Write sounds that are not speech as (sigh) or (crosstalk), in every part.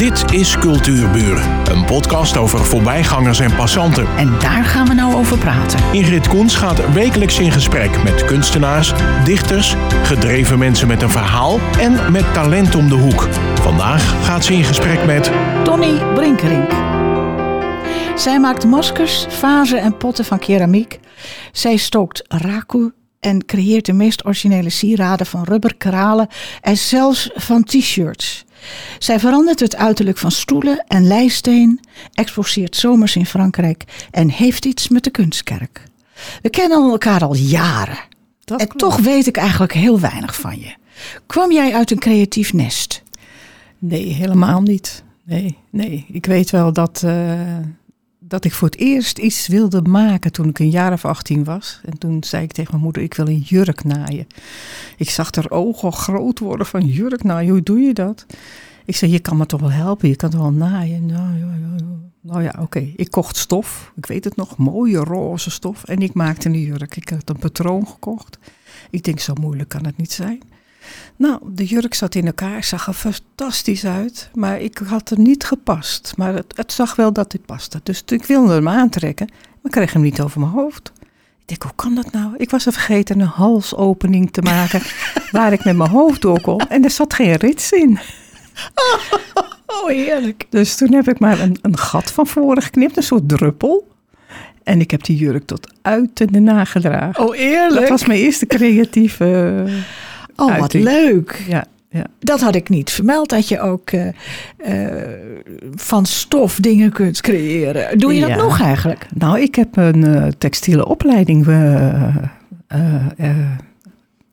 Dit is Cultuurburen, een podcast over voorbijgangers en passanten. En daar gaan we nou over praten. Ingrid Koens gaat wekelijks in gesprek met kunstenaars, dichters, gedreven mensen met een verhaal en met talent om de hoek. Vandaag gaat ze in gesprek met Tony Brinkerink. Zij maakt maskers, vazen en potten van keramiek. Zij stookt raku en creëert de meest originele sieraden van rubber, kralen en zelfs van t-shirts. Zij verandert het uiterlijk van stoelen en lijsteen, exposeert zomers in Frankrijk en heeft iets met de kunstkerk. We kennen elkaar al jaren. Dat en klopt. toch weet ik eigenlijk heel weinig van je. Kwam jij uit een creatief nest? Nee, helemaal niet. Nee, nee. Ik weet wel dat, eh, dat ik voor het eerst iets wilde maken toen ik een jaar of 18 was. En toen zei ik tegen mijn moeder, ik wil een jurk naaien. Ik zag haar ogen groot worden van jurk naaien. Hoe doe je dat? Ik zei, je kan me toch wel helpen, je kan toch wel naaien. Nou ja. Nou ja, oké. Ik kocht stof. Ik weet het nog, mooie roze stof. En ik maakte een jurk. Ik had een patroon gekocht. Ik denk, zo moeilijk kan het niet zijn. Nou, de jurk zat in elkaar, zag er fantastisch uit, maar ik had er niet gepast. Maar het, het zag wel dat dit paste. Dus ik wilde hem aantrekken, maar ik kreeg hem niet over mijn hoofd. Ik denk, hoe kan dat nou? Ik was er vergeten een halsopening te maken (laughs) waar ik met mijn hoofd door kon en er zat geen rits in. (laughs) Oh, heerlijk. Dus toen heb ik maar een, een gat van voren geknipt, een soort druppel. En ik heb die jurk tot uit en na gedragen. Oh, eerlijk. dat was mijn eerste creatieve... oh, wat leuk. Ja, ja. Dat had ik niet vermeld, dat je ook eh, eh, van stof dingen kunt creëren. Doe je dat nog eigenlijk? Nou, ik heb een eh, textiele opleiding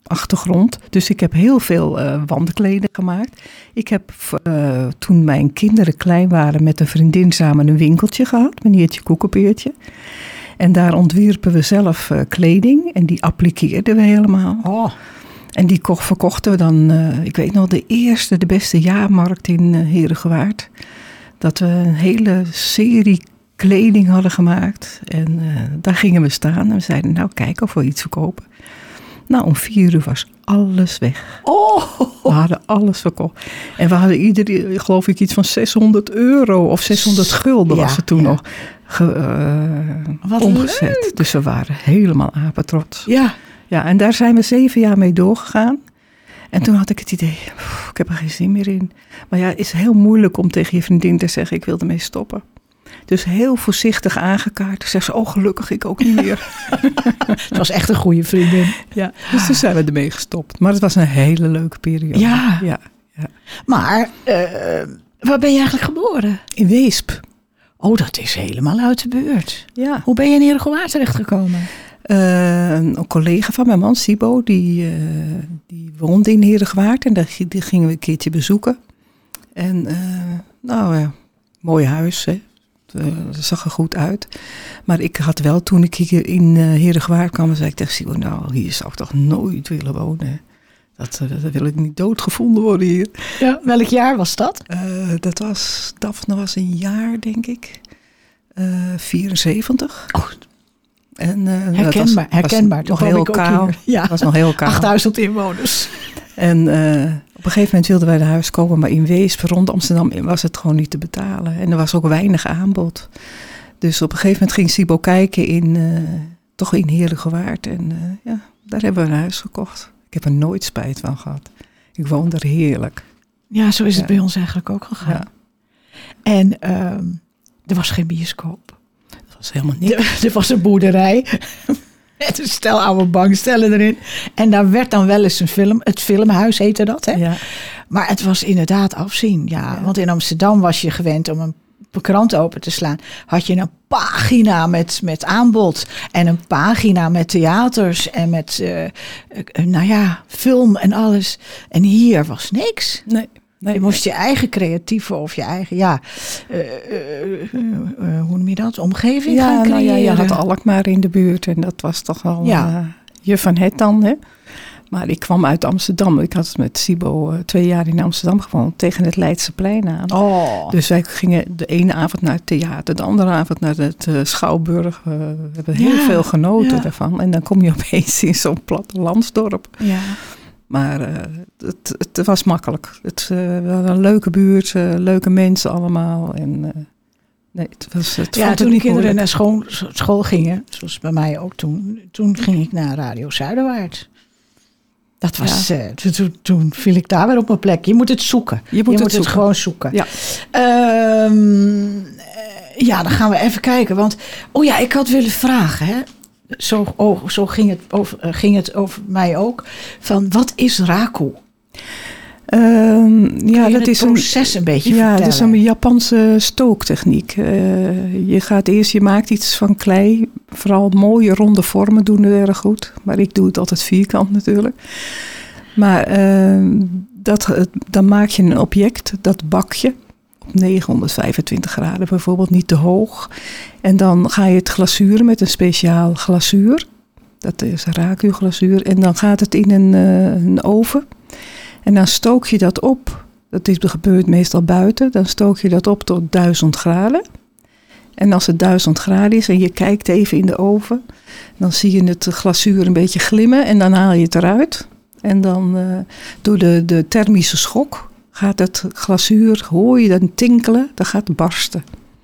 achtergrond. Dus ik heb heel veel eh wandkleden gemaakt. Ik heb toen mijn kinderen klein waren met een vriendin samen een winkeltje gehad. Maniertje Koekenpeertje. En daar ontwierpen we zelf kleding en die appliqueerden we helemaal. Oh, En die kocht, verkochten we dan, eh, ik weet nog, de eerste, de beste jaarmarkt in uh, Herengewaard. Dat we een hele serie kleding hadden gemaakt. En eh, daar gingen we staan en we zeiden, nou kijk of we iets verkopen. Nou, om vier uur was alles weg. oh. We hadden alles verkocht. En we hadden ieder, geloof ik, iets van 600 euro of 600 gulden Ja, was het toen ja. nog ge- omgezet. Dus we waren helemaal apetrots. Ja, Ja, en daar zijn we zeven jaar mee doorgegaan. En toen had ik het idee, "Pff, ik heb er geen zin meer in. Maar ja, het is heel moeilijk om tegen je vriendin te zeggen, ik wil ermee stoppen. Dus heel voorzichtig aangekaart. Zegt ze, oh gelukkig, ik ook niet (laughs) meer. het was echt een goede vriendin. ja, dus toen zijn we ermee gestopt. Maar het was een hele leuke periode. Ja. ja. Maar, eh, waar ben je eigenlijk geboren? In Weesp. Oh, dat is helemaal uit de buurt. Ja. Hoe ben je in Herengewaard terechtgekomen? Eh, een collega van mijn man, Sibo, die, eh, die woonde in Herengewaard. En daar, die gingen we een keertje bezoeken. En eh, nou ja, mooi huis, hè. Het zag er goed uit. Maar ik had wel, toen ik hier in uh, Herengewaard kwam, zei ik tegen Sibo, nou, hier zou ik toch nooit willen wonen. Dat, dat wil ik niet doodgevonden worden hier. Ja, welk jaar was dat? Dat was, Daphne was een jaar, denk ik. Eh 74. Oh, En, eh, herkenbaar, was- was herkenbaar. Toen nog heel kaal. Ja, Het was nog heel kaal. 8000 inwoners. En eh, op een gegeven moment wilden wij naar huis komen, maar in Weesp, rond Amsterdam, was het gewoon niet te betalen. En er was ook weinig aanbod. Dus op een gegeven moment ging Sibo kijken in, eh, toch in Heerlijkewaard. En eh, ja, daar hebben we een huis gekocht. Ik heb er nooit spijt van gehad. Ik woon er heerlijk. Ja, zo is het Ja. bij ons eigenlijk ook gegaan. Ja, En ehm, er was geen bioscoop. Was helemaal niks. (laughs) Er, was een boerderij. (laughs) Met een stel oude bankstellen erin. En daar werd dan wel eens een film. Het filmhuis heette dat, hè? Ja, Maar het was inderdaad afzien. Ja, Ja. want in Amsterdam was je gewend om een krant open te slaan. Had je een pagina met, met aanbod. En een pagina met theaters. En met, eh, eh, nou ja, film en alles. En hier was niks. nee. Nee Je moest je eigen creatieve of je eigen, ja, eh, eh, eh, hoe noem je dat? Omgeving gaan ja, nou creëren. ja, je had Alkmaar in de buurt en dat was toch wel Ja. je van het dan, hè? Maar ik kwam uit Amsterdam. Ik had met Sibo twee jaar in Amsterdam gewoond, tegen het Leidseplein aan. Oh, Dus wij gingen de ene avond naar het theater, de andere avond naar het Schouwburg. We hebben heel Ja, veel genoten daarvan. En dan kom je opeens in zo'n plattelandsdorp. ja. Maar uh, het, het, was makkelijk. Het uh, was een leuke buurt, uh, leuke mensen allemaal. En, nee, het was, het ja, toen de kinderen naar school, school gingen, zoals bij mij ook toen, toen ging ik naar Radio Zuiderwaard. Dat was, ja. toen, toen, viel ik daar weer op mijn plek. Je moet het zoeken. Je moet, het, het, gewoon zoeken. Ja. Um, ja, dan gaan we even kijken. Want, oh ja, ik had willen vragen, hè zo, oh, zo ging, het over, uh, ging het over mij ook. Van wat is raku? Um, ja, dat is proces een, een beetje Ja, het is een Japanse stooktechniek. Uh, je gaat eerst, je maakt iets van klei. Vooral mooie ronde vormen doen het erg goed. Maar ik doe het altijd vierkant natuurlijk. Maar uh, dat, dan maak je een object, dat bakje. 925 graden bijvoorbeeld, niet te hoog. En dan ga je het glazuren met een speciaal glazuur. Dat is raku. En dan gaat het in een, uh, een, oven. En dan stook je dat op. Dat is, gebeurt meestal buiten. Dan stook je dat op tot 1000 graden. En als het 1000 graden is en je kijkt even in de oven, dan zie je het glazuur een beetje glimmen en dan haal je het eruit. En dan uh, door de, de thermische schok gaat het glazuur, hoor je dan tinkelen, dan gaat het barsten.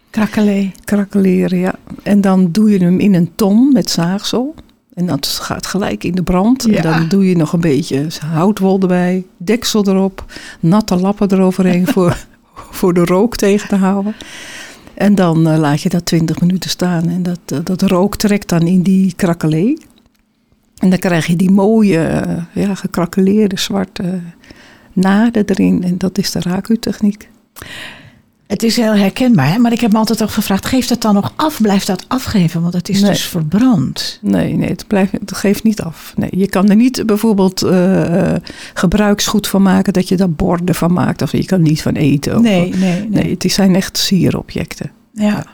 Krakelee. Krakeleren, ja. En dan doe je hem in een ton met zaagsel. En dat gaat gelijk in de brand. En dan doe je nog een beetje houtwol erbij, deksel erop, natte lappen eroverheen voor, (laughs) voor de rook tegen te houden. En dan uh, laat je dat 20 minuten staan. En dat, uh, dat rook trekt dan in die krakelee. En dan krijg je die mooie, uh, ja, gekrakeleerde zwarte naden erin. En dat is de raku-techniek. Het is heel herkenbaar, hè? maar ik heb me altijd ook gevraagd: geeft het dan nog af? Blijft dat afgeven? Want het is dus verbrand. Nee, nee het, blijft, het geeft niet af. Nee, je kan er niet bijvoorbeeld uh, gebruiksgoed van maken dat je daar borden van maakt. Of je kan niet van eten. nee, nee, nee, nee. Het zijn echt sierobjecten. Ja. ja.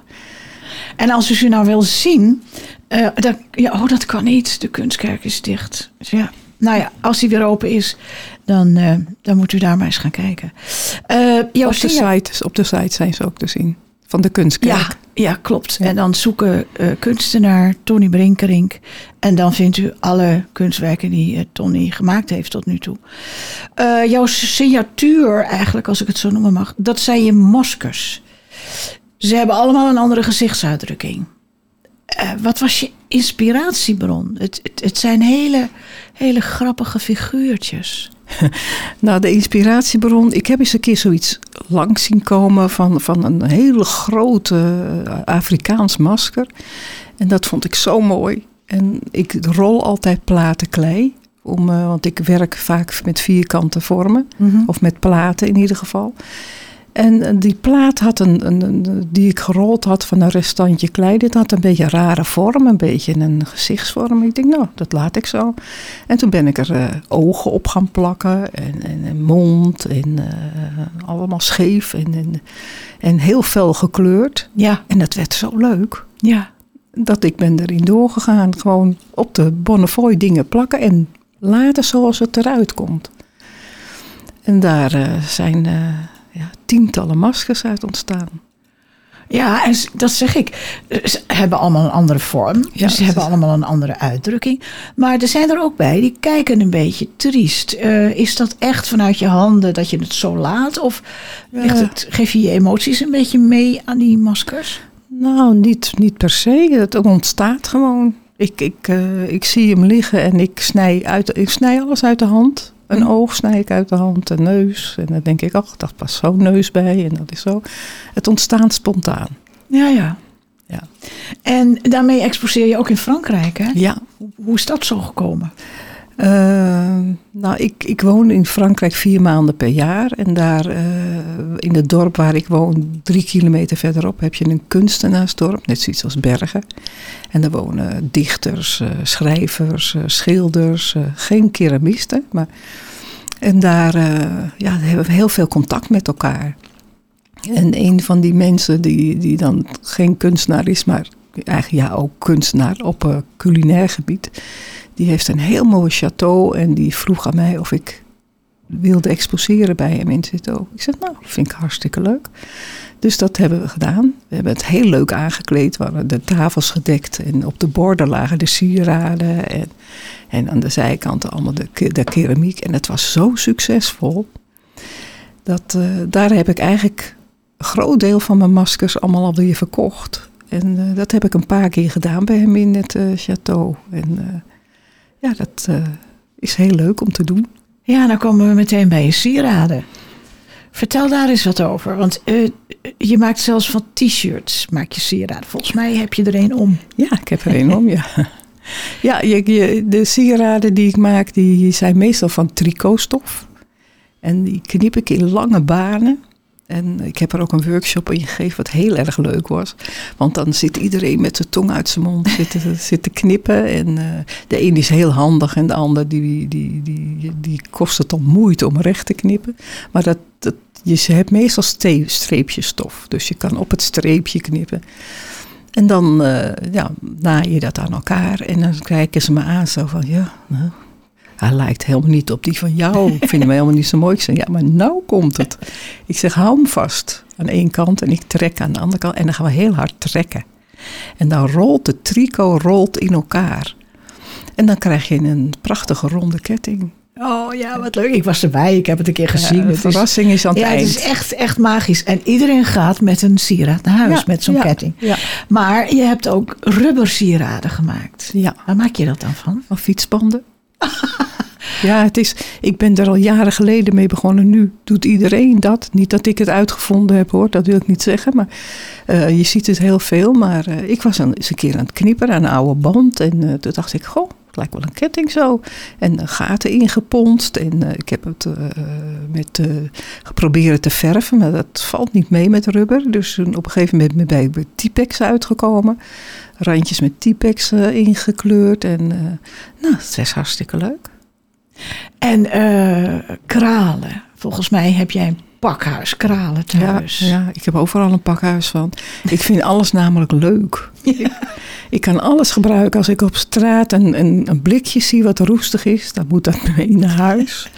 En als u ze nou wil zien, uh, dan, ja, oh, dat kan niet. De kunstkerk is dicht. Dus ja nou ja, als die weer open is, dan, uh, dan moet u daar maar eens gaan kijken. Uh, op, de site, op de site zijn ze ook te zien. Van de kunstkerk. Ja, ja klopt. En dan zoeken uh, kunstenaar Tony Brinkerink. En dan vindt u alle kunstwerken die Tony gemaakt heeft tot nu toe. jouw signatuur eigenlijk, als ik het zo noemen mag, dat zijn je maskers. Ze hebben allemaal een andere gezichtsuitdrukking. Wat was je inspiratiebron? Het, het, het zijn hele hele grappige figuurtjes. (laughs) nou, de inspiratiebron. Ik heb eens een keer zoiets langs zien komen van, van een hele grote eh, Afrikaans masker. En dat vond ik zo mooi. En ik rol altijd platen klei. Om, uh, want ik werk vaak met vierkante vormen. Mm -hmm. Of met platen in ieder geval. En die plaat had een, een, die ik gerold had van een restantje klei. Dit had een beetje een rare vorm, een beetje een gezichtsvorm. Ik denk, nou, dat laat ik zo. En toen ben ik er uh, ogen op gaan plakken en, en, en mond en uh, allemaal scheef en, en, en heel fel gekleurd. Ja. En dat werd zo leuk. Ja. Dat ik ben erin doorgegaan. Gewoon op de Bonnefoy dingen plakken en laten zoals het eruit komt. En daar uh, zijn ja, tientallen maskers uit ontstaan. Ja, en dat zeg ik. Ze hebben allemaal een andere vorm. Ja, ze hebben allemaal een andere uitdrukking. Maar er zijn er ook bij die kijken een beetje triest. Uh, is dat echt vanuit je handen dat je het zo laat? Of ja. het, geef je je emoties een beetje mee aan die maskers? Nou, niet, niet per se. Het ontstaat gewoon. Ik, ik, uh, ik zie hem liggen en ik snij, uit, ik snij alles uit de hand. Een oog snij ik uit de hand, een neus. En dan denk ik, ach, dat past zo'n neus bij. En dat is zo. Het ontstaat spontaan. Ja, ja. ja. En daarmee exposeer je ook in Frankrijk, hè? Ja. Hoe is dat zo gekomen? Uh, nou, ik, ik woon in Frankrijk vier maanden per jaar. En daar uh, in het dorp waar ik woon, drie kilometer verderop, heb je een kunstenaarsdorp. Net zoiets als Bergen. En daar wonen dichters, uh, schrijvers, schilders, geen keramisten. Maar, en daar ja, hebben we heel veel contact met elkaar. En een van die mensen die, die dan geen kunstenaar is, maar eigenlijk ja, ook kunstenaar op culinair gebied die heeft een heel mooi château en die vroeg aan mij of ik wilde exposeren bij hem in Zito. Ik zeg, nou, vind ik hartstikke leuk. Dus dat hebben we gedaan. We hebben het heel leuk aangekleed. We de tafels gedekt en op de borden lagen de sieraden. En, en aan de zijkanten allemaal de, de keramiek. En het was zo succesvol. Dat, uh, daar heb ik eigenlijk een groot deel van mijn maskers allemaal alweer verkocht. En uh, dat heb ik een paar keer gedaan bij hem in het uh, château. En ja, dat is heel leuk om te doen. Ja, dan komen we meteen bij je sieraden. Vertel daar eens wat over. Want uh, je maakt zelfs van t-shirts, maak je sieraden. Volgens mij heb je er een om. Ja, ik heb er een om, ja. (laughs) Ja, je, je, de sieraden die ik maak, die zijn meestal van tricotstof. En die knip ik in lange banen. En ik heb er ook een workshop in gegeven wat heel erg leuk was. Want dan zit iedereen met zijn tong uit zijn mond zitten, (laughs) zit te knippen. En uh, de een is heel handig en de ander die, die, die, die, kost het dan moeite om recht te knippen. Maar dat, dat, je hebt meestal streepjes stof. Dus je kan op het streepje knippen. En dan uh, ja, naai je dat aan elkaar. En dan kijken ze me aan zo van, ja, nou, hij lijkt helemaal niet op die van jou. Ik vind hem helemaal niet zo mooi. Ik zeg, ja, maar nou komt het. Ik zeg, hou hem vast aan één kant en ik trek aan de andere kant. En dan gaan we heel hard trekken. En dan rolt de tricot rolt in elkaar. En dan krijg je een prachtige ronde ketting. Oh ja, wat leuk. Ik was erbij. Ik heb het een keer gezien. de verrassing is, aan het ja, eind. Het is echt, echt magisch. En iedereen gaat met een sieraad naar huis met zo'n ketting. Ja. Maar je hebt ook rubber sieraden gemaakt. Ja. Waar maak je dat dan van? Van fietsbanden. Ja, het is, ik ben er al jaren geleden mee begonnen. Nu doet iedereen dat. Niet dat ik het uitgevonden heb hoor, dat wil ik niet zeggen. Maar uh, je ziet het heel veel. Maar uh, ik was een, eens een keer aan het knipperen aan een oude band. En uh, toen dacht ik, goh, het lijkt wel een ketting zo. En gaten ingeponst. En ik heb het met geprobeerd te verven. Maar dat valt niet mee met rubber. Dus op een gegeven moment ben ik bij Tipex uitgekomen. Randjes met Tipex ingekleurd. En nou, het is hartstikke leuk. En uh, kralen. Volgens mij heb jij pakhuis, kralen thuis. Ja, ja, ik heb overal een pakhuis van. Ik vind alles namelijk leuk. Ja. Ik, kan alles gebruiken. Als ik op straat een, een, een, blikje zie wat roestig is, dan moet dat (laughs) mee naar huis.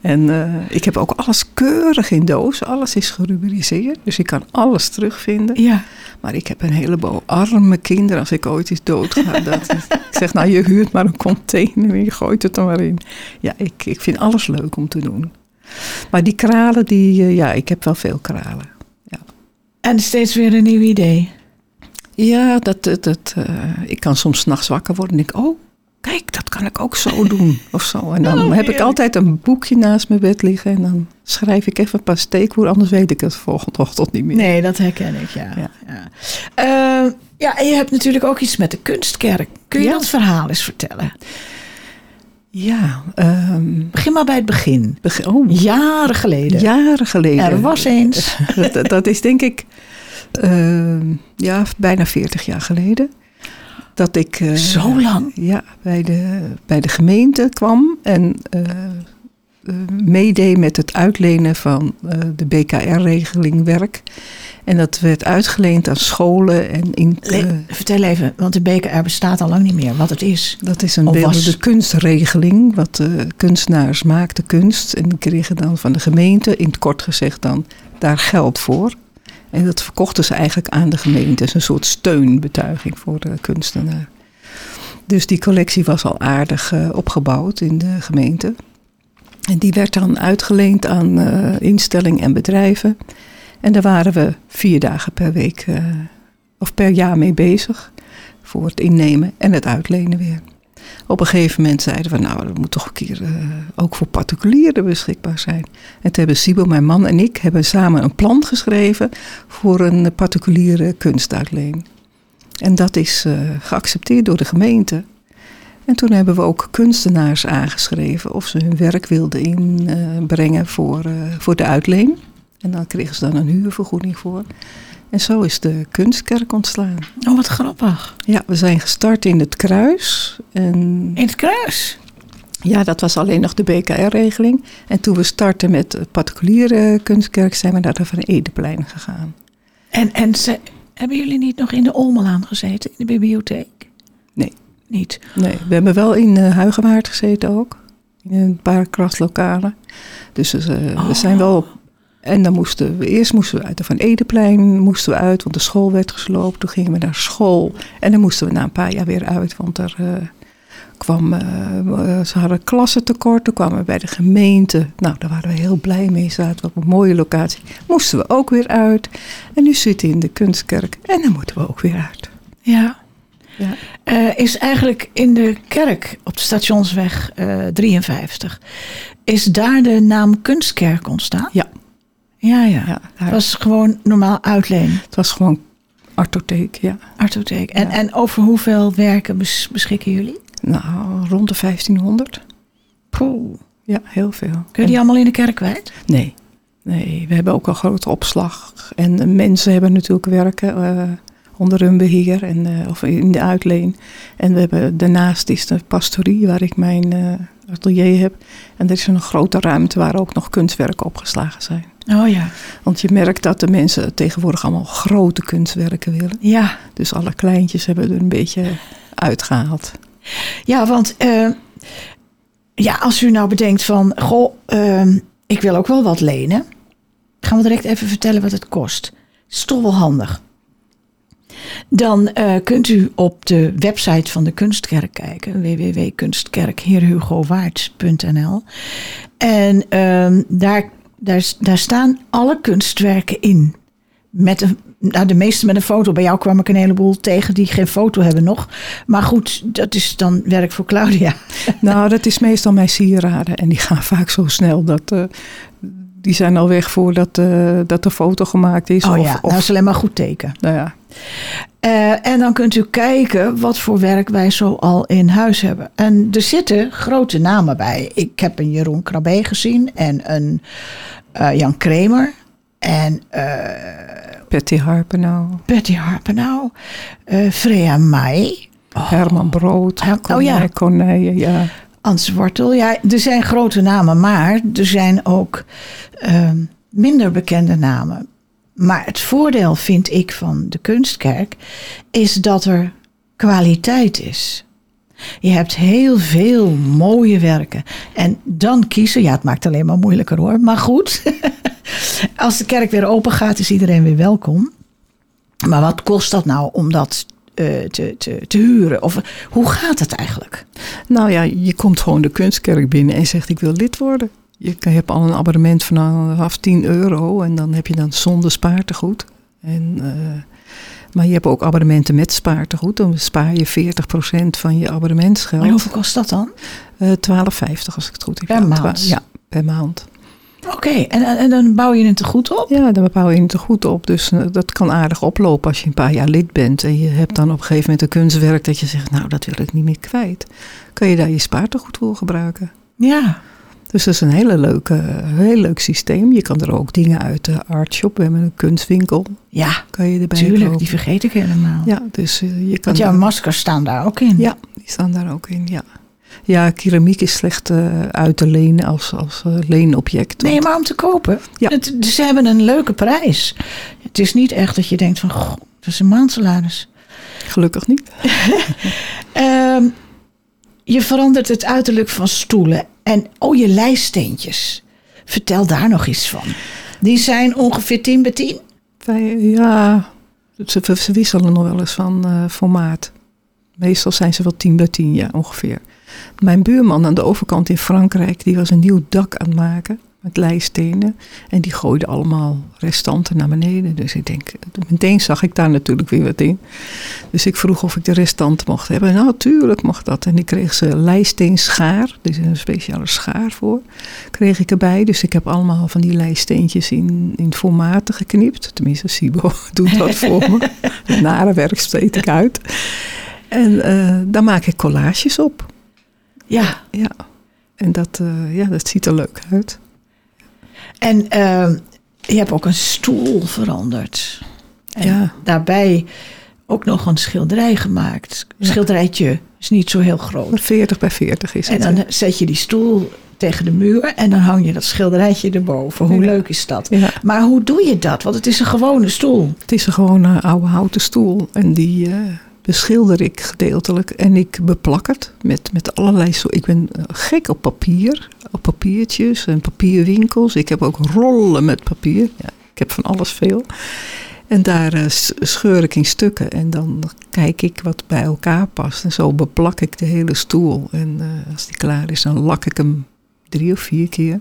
En uh, ik heb ook alles keurig in doos. Alles is gerubriceerd. Dus ik kan alles terugvinden. Ja. Maar ik heb een heleboel arme kinderen als ik ooit eens doodga. (laughs) dat is, ik zeg, nou je huurt maar een container en je gooit het er maar in. Ja, ik, ik vind alles leuk om te doen. Maar die kralen, die, uh, ja, ik heb wel veel kralen. Ja. En steeds weer een nieuw idee. Ja, dat, dat, dat uh, ik kan soms nachts wakker worden en denk, oh, kijk, dat kan ik ook zo (laughs) doen. Of zo. En dan oh, heb ik altijd een boekje naast mijn bed liggen. En dan schrijf ik even een paar steekwoorden, anders weet ik het volgende (laughs) ochtend niet meer. Nee, dat herken ik, ja. Ja, ja. Uh, ja en je hebt natuurlijk ook iets met de kunstkerk. Kun je ja. dat verhaal eens vertellen? Ja. Um, Begin maar bij het begin. Begin, oh, jaren geleden. Jaren geleden. Er was eens. (laughs) dat, dat, is denk ik uh, ja, bijna 40 jaar geleden dat ik. Uh, Zo lang? Ja, bij de, bij de gemeente kwam en uh, uh, meedeed met het uitlenen van de BKR-regeling werk. En dat werd uitgeleend aan scholen en in. Le vertel even, want de BKR bestaat al lang niet meer. Wat het is? Dat is een beeldende kunstregeling. Wat de kunstenaars maakten kunst. En die kregen dan van de gemeente, in het kort gezegd, dan daar geld voor. En dat verkochten ze eigenlijk aan de gemeente. als een soort steunbetuiging voor de kunstenaar. Dus die collectie was al aardig opgebouwd in de gemeente. En die werd dan uitgeleend aan uh, instellingen en bedrijven. En daar waren we vier dagen per week uh, of per jaar mee bezig. Voor het innemen en het uitlenen weer. Op een gegeven moment zeiden we, nou, dat moet toch een keer uh, ook voor particulieren beschikbaar zijn. En toen hebben Sibyl, mijn man en ik, hebben samen een plan geschreven voor een particuliere kunstuitleen. En dat is geaccepteerd door de gemeente. En toen hebben we ook kunstenaars aangeschreven of ze hun werk wilden inbrengen voor, voor de uitleen. En dan kregen ze dan een huurvergoeding voor. En zo is de kunstkerk ontstaan. Oh, wat grappig. Ja, we zijn gestart in het Kruis. En in het Kruis? Ja, dat was alleen nog de BKR-regeling. En toen we startten met de particuliere kunstkerk, zijn we naar de Van Edeplein gegaan. En, en ze, hebben jullie niet nog in de Olmelaan gezeten, in de bibliotheek? Nee. Niet? Nee, we hebben wel in uh, Huigewaard gezeten ook. in een paar kraslokalen. Dus eh, Oh. we zijn wel. En dan moesten we eerst moesten we uit de Van Edeplein moesten we uit, want de school werd gesloopt. Toen gingen we naar school en dan moesten we na een paar jaar weer uit, want er kwam, eh, ze hadden klassentekort. Toen kwamen we bij de gemeente. Nou, daar waren we heel blij mee. Zaten we op een mooie locatie. Moesten we ook weer uit. En nu zitten we in de kunstkerk en dan moeten we ook weer uit. Ja. Ja. Eh, is eigenlijk in de kerk op de stationsweg eh 53. Is daar de naam Kunstkerk ontstaan? Ja. Ja, ja. Ja, Het was gewoon normaal uitleen, het was gewoon artotheek, ja. artotheek. En, Ja. en over hoeveel werken bes- beschikken jullie? Nou, rond de 1500. Poeh. Ja, heel veel. Kun je die allemaal in de kerk kwijt? Nee. Nee, we hebben ook een grote opslag. En mensen hebben natuurlijk werken eh, onder hun beheer en, eh, of in de uitleen. En we hebben daarnaast is de pastorie waar ik mijn eh, atelier heb. En er is een grote ruimte waar ook nog kunstwerken opgeslagen zijn. Oh ja. Want je merkt dat de mensen tegenwoordig allemaal grote kunstwerken willen. Ja, Dus alle kleintjes hebben er een beetje uitgehaald. ja want eh, ja, als u nou bedenkt van... Goh, ehm, ik wil ook wel wat lenen. Gaan we direct even vertellen wat het kost. is toch wel handig. Dan eh, kunt u op de website van de Kunstkerk kijken. www.kunstkerkheerhugowaard.nl En ehm, daar, daar, daar staan alle kunstwerken in. Met een, nou, de meeste met een foto. Bij jou kwam ik een heleboel tegen die geen foto hebben nog. Maar goed, dat is dan werk voor Claudia. (laughs) Nou, dat is meestal mijn sieraden. En die gaan vaak zo snel dat. eh, die zijn al weg voordat eh, dat de foto gemaakt is. Oh of, ja, of, nou is alleen maar goed teken. nou ja. Eh, en dan kunt u kijken wat voor werk wij zo al in huis hebben. En er zitten grote namen bij. Ik heb een Jeroen Krabbe gezien en een eh, Jan Kramer. En eh Patty Harpenau, Betty Harpenau, Freya Mai, Herman Brood, Her- oh ja. Corneille, ja. Ans Wortel. Ja, er zijn grote namen, maar er zijn ook ehm, minder bekende namen. Maar het voordeel, vind ik, van de kunstkerk is dat er kwaliteit is. Je hebt heel veel mooie werken. En dan kiezen, ja, het maakt alleen maar moeilijker hoor. Maar goed, (laughs) als de kerk weer open gaat, is iedereen weer welkom. Maar wat kost dat nou om dat eh, te, te, te huren? Of hoe gaat het eigenlijk? Nou ja, je komt gewoon de kunstkerk binnen en zegt ik wil lid worden. Je hebt al een abonnement vanaf 10 euro en dan heb je dan zonder spaartegoed. En, eh, maar je hebt ook abonnementen met spaartegoed. Dan spaar je 40% van je En abonnementsgeld. hoeveel kost dat dan? Eh 12,50 als ik het goed heb. Per Ja, maand? Ja, per maand. Oké, en, en, en dan bouw je het te goed op? Ja, dan bouw je het er goed op. Dus eh, dat kan aardig oplopen als je een paar jaar lid bent. En je hebt dan op een gegeven moment een kunstwerk dat je zegt, nou dat wil ik niet meer kwijt. Kan je daar je spaartegoed voor gebruiken. Ja. Dus dat is een hele leuke, heel leuk systeem. Je kan er ook dingen uit de artshop. We hebben een kunstwinkel. Ja, Kan je erbij tuurlijk, kopen. die vergeet ik helemaal. Ja, dus eh, je kan... Want jouw maskers staan daar ook in. Ja, die staan daar ook in, ja. Ja, keramiek is slecht eh, uit te lenen als, als eh, leenobject. Nee, maar om te kopen. Ja. Het, ze hebben een leuke prijs. Het is niet echt dat je denkt van, goh, dat is een maandsalaris. Gelukkig niet. (laughs) Ehm, je verandert het uiterlijk van stoelen. En, oh, je lijststeentjes. Vertel daar nog iets van. Die zijn ongeveer 10 bij 10. Wij, ja, ze, ze wisselen nog wel eens van eh, formaat. Meestal zijn ze wel 10 bij 10, ja, ongeveer. Mijn buurman aan de overkant in Frankrijk, die was een nieuw dak aan het maken met lijststenen. En die gooide allemaal restanten naar beneden. Dus ik denk, meteen zag ik daar natuurlijk weer wat in. Dus ik vroeg of ik de restanten mocht hebben. Nou, tuurlijk mocht dat. En die kreeg ze lijststeenschaar, dus een speciale schaar voor, kreeg ik erbij. Dus ik heb allemaal van die lijststeentjes in, in formaten geknipt. Tenminste, Sibo (laughs) doet dat voor me. (laughs) Het nare werk besteed ik uit. En eh daar maak ik collages op. Ja. Ja. En dat, eh, ja, dat ziet er leuk uit. En ehm, je hebt ook een stoel veranderd. En Ja. daarbij ook nog een schilderij gemaakt. Ja. Schilderijtje is niet zo heel groot. 40 bij 40 is En het. dan hè? zet je die stoel tegen de muur en dan hang je dat schilderijtje erboven. Hoe Ja. leuk is dat? Ja, Maar hoe doe je dat? Want het is een gewone stoel. het is een gewoon een oude houten stoel. En die, eh, beschilder ik gedeeltelijk en ik beplak het met, met allerlei soorten. Ik ben eh, gek op papier, op papiertjes en papierwinkels. Ik heb ook rollen met papier. Ja, ik heb van alles veel. En daar uh, scheur ik in stukken en dan kijk ik wat bij elkaar past. En zo beplak ik de hele stoel. En uh, als die klaar is, dan lak ik hem drie of vier keer.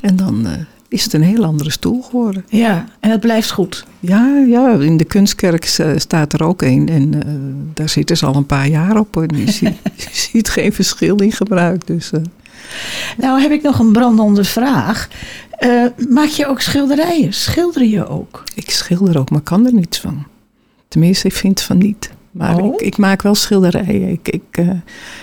En dan is het een heel andere stoel geworden. Ja, en het blijft goed. Ja, ja in de kunstkerk staat er ook een. En daar zitten ze al een paar jaar op. En je ziet, (laughs) je ziet geen verschil in gebruik. Dus, nou heb ik nog een brandende vraag. Uh, maak je ook schilderijen? Schilder je ook? Ik schilder ook, maar kan er niets van. Tenminste, ik vind van niet. Maar Oh. ik, ik maak wel schilderijen. Ik, ik,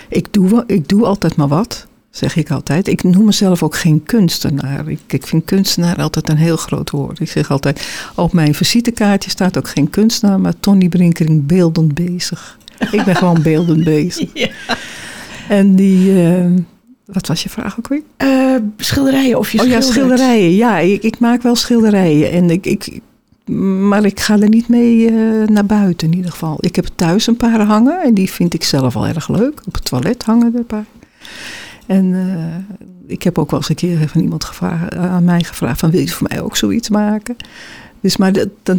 ik, doe, ik doe altijd maar wat, zeg ik altijd. Ik noem mezelf ook geen kunstenaar. Ik, ik vind kunstenaar altijd een heel groot woord. Ik zeg altijd, op mijn visitekaartje staat ook geen kunstenaar, maar Tony Brinkering beeldend bezig. Ik ben gewoon beeldend bezig. (laughs) Ja. En die, uh, wat was je vraag ook weer? Uh, schilderijen of je Oh ja, schilderijen. Ja, ik, ik maak wel schilderijen. En ik, ik, maar ik ga er niet mee uh, naar buiten in ieder geval. Ik heb thuis een paar hangen en die vind ik zelf wel erg leuk. Op het toilet hangen er een paar. En uh, ik heb ook wel eens een keer van iemand gevraagd, aan mij gevraagd van wil je voor mij ook zoiets maken? Dus maar dat, dat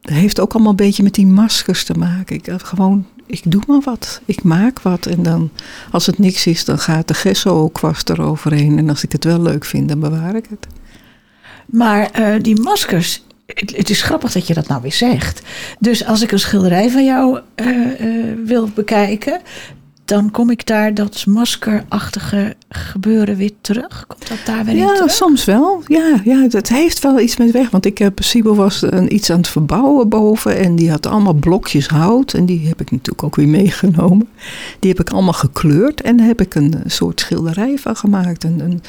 heeft ook allemaal een beetje met die maskers te maken. Ik gewoon ik doe maar wat. Ik maak wat. En dan, als het niks is, dan gaat de gesso-kwast eroverheen. En als ik het wel leuk vind, dan bewaar ik het. Maar uh, die maskers, het, is grappig dat je dat nou weer zegt. Dus als ik een schilderij van jou wil bekijken, dan kom ik daar dat maskerachtige gebeuren weer terug? Komt dat daar weer ja, in terug? soms wel. Ja, ja, het heeft wel iets met weg. Want ik heb, Sibo was een, iets aan het verbouwen boven. En die had allemaal blokjes hout. En die heb ik natuurlijk ook weer meegenomen. Die heb ik allemaal gekleurd. En daar heb ik een soort schilderij van gemaakt. Een, een,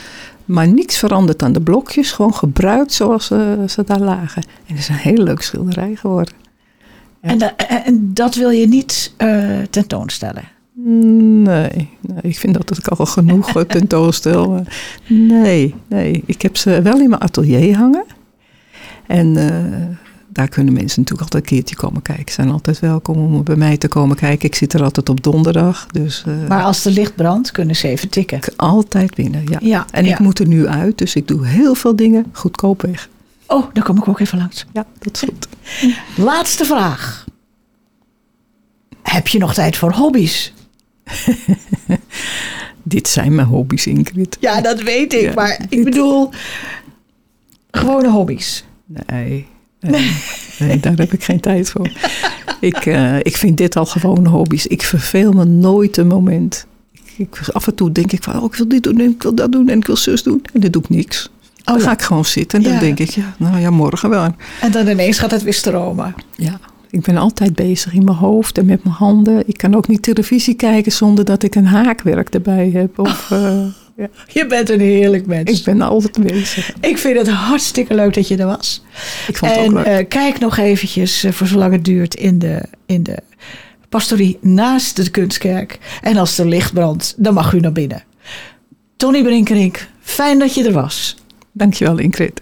maar niets veranderd aan de blokjes. Gewoon gebruikt zoals uh, ze daar lagen. En het is een heel leuk schilderij geworden. Ja. En, da en, dat wil je niet uh, tentoonstellen? Nee, nee, ik vind dat ik al genoeg tentoonstel. Nee, nee, ik heb ze wel in mijn atelier hangen. En uh, daar kunnen mensen natuurlijk altijd een keertje komen kijken. Ze zijn altijd welkom om bij mij te komen kijken. Ik zit er altijd op donderdag. Dus, uh, maar als de licht brandt, kunnen ze even tikken? Altijd binnen, ja. ja en ja. ik moet er nu uit, dus ik doe heel veel dingen goedkoop weg. Oh, dan kom ik ook even langs. Ja, dat is goed. Laatste vraag. Heb je nog tijd voor hobby's? (laughs) dit zijn mijn hobby's, Ingrid. Ja, dat weet ik. Ja, maar dit... ik bedoel, gewone hobby's. Nee, nee, nee, daar heb ik geen tijd voor. ik, uh, ik vind dit al gewone hobby's. Ik verveel me nooit een moment. Ik, af en toe denk ik van, oh, ik wil dit doen en ik wil dat doen en ik wil zus doen. En dan doe ik niks. Dan oh, ga ik gewoon zitten en dan ja. denk ik, ja, nou ja, morgen wel. En dan ineens gaat het weer stromen. Ja, ik ben altijd bezig in mijn hoofd en met mijn handen. Ik kan ook niet televisie kijken zonder dat ik een haakwerk erbij heb. Of, uh, ja. Je bent een heerlijk mens. Ik ben altijd bezig. Ik vind het hartstikke leuk dat je er was. Ik vond en, het ook leuk. Uh, kijk nog eventjes, uh, voor zolang het duurt, in de, in de pastorie naast de kunstkerk. En als er licht brandt, dan mag u naar binnen. Tony Brinkerink, fijn dat je er was. Dankjewel Ingrid.